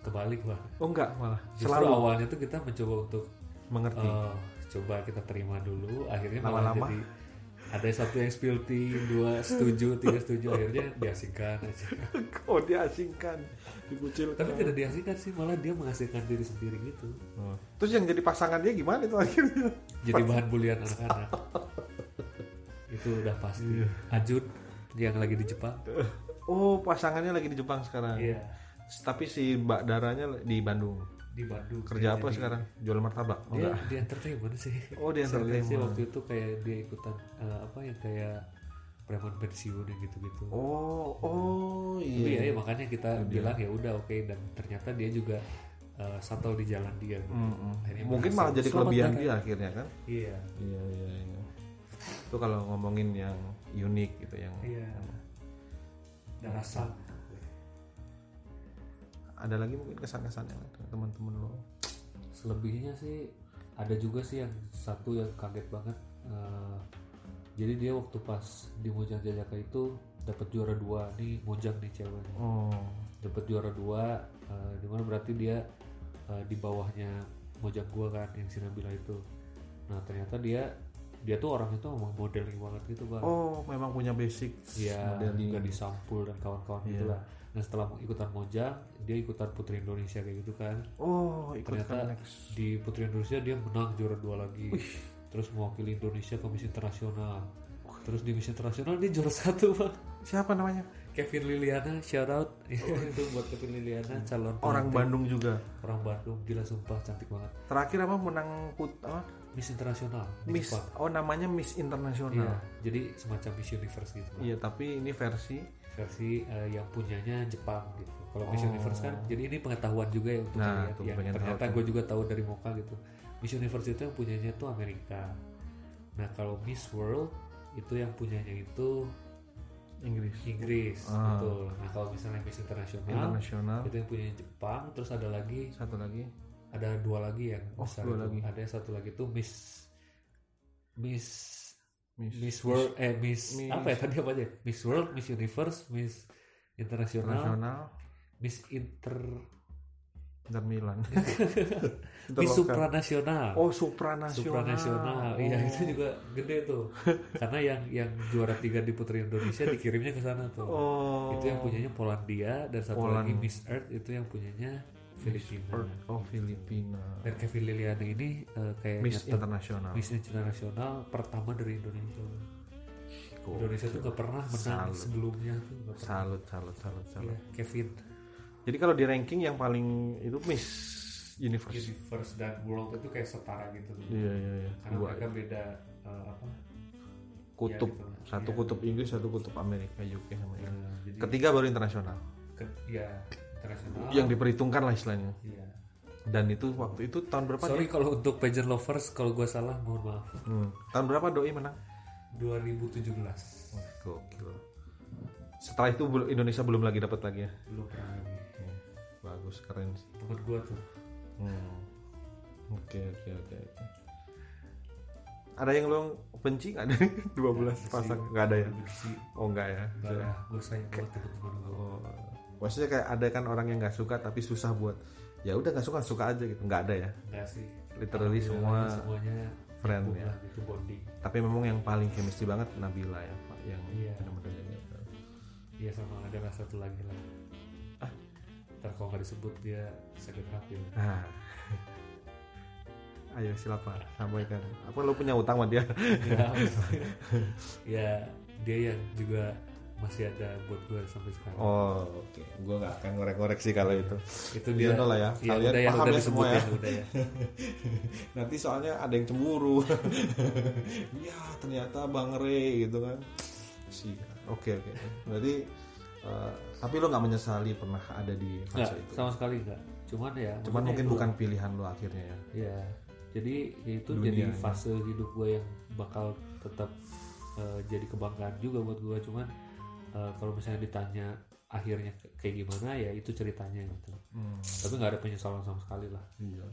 kebalik bang Oh enggak malah justru selalu awalnya tuh kita mencoba untuk mengerti. eh, coba kita terima dulu akhirnya malah Lama-lama. jadi ada satu yang spill tea, dua setuju tiga setuju akhirnya diasingkan aja <laughs> oh diasingkan, dikucilkan. tapi tidak diasingkan sih malah dia mengasingkan diri sendiri gitu Oh. Terus yang jadi pasangan dia gimana itu akhirnya? jadi bahan bulian anak-anak itu udah pasti Iya. Ajun yang lagi di Jepang Oh pasangannya lagi di Jepang sekarang. iya Tapi si Mbak Daranya di Bandung. Di Bandung Kerja Dia apa jadi- sekarang? Jual martabak? Oh, dia enggak. di entertainment sih Oh, di Seingat sih entertainment. waktu itu kayak dia ikutan eh, apa yang kayak preman pensiun yang gitu-gitu Oh, oh tapi ya, iya. ya makanya kita bilang ya udah oke dan ternyata dia juga uh, subtle di jalan dia gitu. Mm-mm. Akhirnya Mungkin malah jadi kelebihan dia akhirnya kan? iya Iya iya iya. Itu kalau ngomongin yang unik gitu yang iya dan rasa ada lagi mungkin kesan-kesan yang teman-teman lo. selebihnya sih ada juga sih yang satu yang kaget banget uh, jadi dia waktu pas di Mojang Jajaka itu dapat juara dua nih Mojang nih cewek Oh. dapat juara dua uh, di mana berarti dia uh, di bawahnya Mojang gua kan yang si Nabila itu nah ternyata dia dia tuh orang itu emang modeling banget gitu bang Oh, memang punya basic Iya, modeling. nggak disampul dan kawan-kawan Iya. gitu lah. Nah setelah ikutan Mojang, dia ikutan Putri Indonesia kayak gitu kan. Oh, ikut Ternyata next. di Putri Indonesia dia menang juara dua lagi. Terus mewakili Indonesia ke Miss Internasional. Terus di Miss Internasional dia juara satu bang. Siapa namanya? Kevin Liliana, shout out. <laughs> itu buat Kevin Liliana, calon Orang. Bandung juga. Orang Bandung, gila sumpah cantik banget. Terakhir apa menang put apa? Miss Internasional Miss Jepang. oh namanya Miss Iya, Internasional. jadi semacam Miss Universe gitu. Iya, tapi ini versi versi eh, yang punyanya Jepang gitu. Kalau Miss Oh. Universe kan, jadi ini pengetahuan juga ya untuk Nah, yang pengen ternyata gue juga tahu dari Moka gitu. Miss Universe itu yang punyanya tuh Amerika. Nah kalau Miss World itu yang punyanya itu Inggris. Inggris, Ah. betul. Nah kalau misalnya Miss Internasional Internasional. itu yang punyanya Jepang, terus ada lagi Satu lagi. ada dua lagi yang Oh, besar dua itu. lagi. Ada satu lagi tuh Miss Miss Miss. Miss World eh Miss, Miss- apa ya tadi apa aja? Miss World, Miss Universe, Miss Internasional, Internasional. Miss Inter Inter Milan. <laughs> Miss. Supranasional. Oh, supranasional. Supranasional. Iya, Oh. itu juga gede tuh. <laughs> Karena yang yang juara tiga di Putri Indonesia dikirimnya ke sana tuh. Oh. Itu yang punyanya Polandia dan satu Poland. lagi Miss Earth itu yang punyanya Filipina. Earth of Filipina. Dan Kevin Liliana ini eh, kayak Miss Internasional. Miss Internasional pertama dari Indonesia. Gokil. Indonesia tuh gak pernah menang Salut. sebelumnya tuh gak pernah. Salut, salut, salut, salut. Iya, Kevin Jadi kalau di ranking yang paling itu Miss Universe. Universe dan World itu kayak setara gitu. Iya, iya, iya. Karena Dua mereka beda eh, apa? kutub. Ya, gitu. Satu Iya. kutub Inggris, satu kutub Amerika, UK sama Ya, jadi Ketiga baru internasional. ke- ya internasional. Yang diperhitungkan lah istilahnya. Iya. dan itu waktu itu tahun berapa sorry kalau untuk pageant lovers kalau gue salah mohon maaf. Hmm. tahun berapa doi menang? 2017 Wah, gokil. Setelah itu Indonesia belum lagi dapat lagi ya? Belum pernah lagi. Hmm, bagus keren sih. Temen gue tuh. Hmm. oke oke oke oke. Ada yang lo benci nggak? <laughs> Dari 12 pasang? nggak ada ya? Benci. Oh enggak ya? Enggak lah, gue sayang banget gue Oh, maksudnya kayak ada kan orang yang nggak suka tapi susah buat ya udah nggak suka suka aja gitu. Nggak ada ya? Enggak sih. Literally semua Alhamdulillah semuanya friend ya. gitu bonding. Tapi memang yang paling chemistry banget Nabila ya pak yang Iya. benar-benar gitu. Iya sama ada lah satu lagi lah. Ah. ntar kalau nggak disebut dia sakit hati. Ah. <laughs> ayo silakan sampaikan. Apa lo punya utang sama dia? Ya, <laughs> ya dia yang juga masih ada buat gue sampai sekarang. Oh oke. Gue nggak akan ngorek-ngorek sih kalau itu. Itu dia. know lah ya. Ya kalian udah ya paham udah ya semua ya disebutin udah ya. <laughs> Nanti soalnya ada yang cemburu. <laughs> Ya ternyata bang Re gitu kan. Sih oke oke. Berarti eh, tapi lo nggak menyesali pernah ada di fase itu? sama sekali nggak. Cuman ya cuman mungkin itu- bukan pilihan lo akhirnya ya? Ya jadi ya itu Dunia jadi ya. fase hidup gue yang bakal tetap eh, jadi kebanggaan juga buat gue cuman eh, kalau misalnya ditanya akhirnya kayak gimana ya itu ceritanya gitu. Hmm, tapi nggak ada penyesalan sama sekali lah. Iya.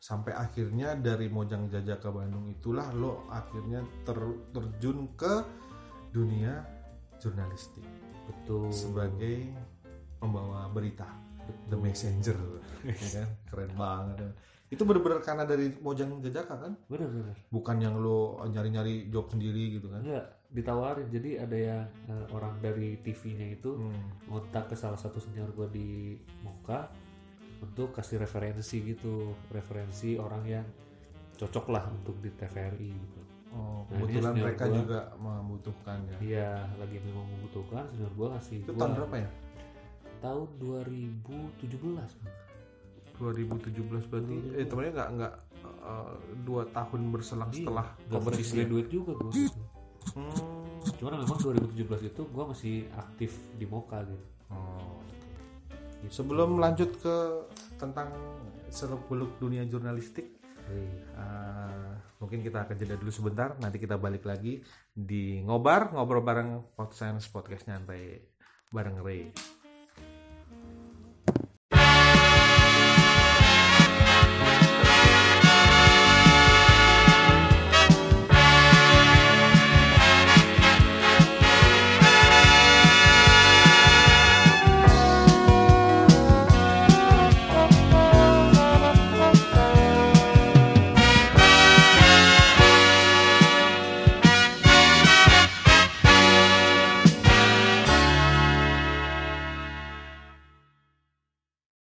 Sampai akhirnya dari Mojang Jajak ke Bandung itulah lo akhirnya ter- terjun ke dunia jurnalistik. Betul. Sebagai pembawa berita. The Messenger. <laughs> Ya kan? Keren banget. Itu bener-bener karena dari Mojang Jajaka kan? Bener-bener bukan yang lo nyari-nyari job sendiri gitu kan? Enggak ditawarin. Jadi ada yang eh, orang dari TV-nya itu Hmm. ngontak ke salah satu senior gue di Moka untuk kasih referensi gitu. Referensi orang yang cocok lah untuk di TVRI gitu. Oh, Nah, kebetulan mereka gua. juga membutuhkan ya. Iya lagi memang membutuhkan. Senior gue ngasih itu gua tahun berapa ya? Tahun 2017 Bang. 2017 berarti? Eh temennya nggak nggak eh, dua tahun berselang setelah Iya, fresh kompetisi graduate juga gue <laughs> Hmm. cuman memang 2017 itu gue masih aktif di Moka gitu Oh. Sebelum lanjut ke tentang seluk beluk dunia jurnalistik, Wih. eh, mungkin kita akan jeda dulu sebentar. Nanti kita balik lagi di ngobar ngobrol bareng podcast nyantai bareng Ray.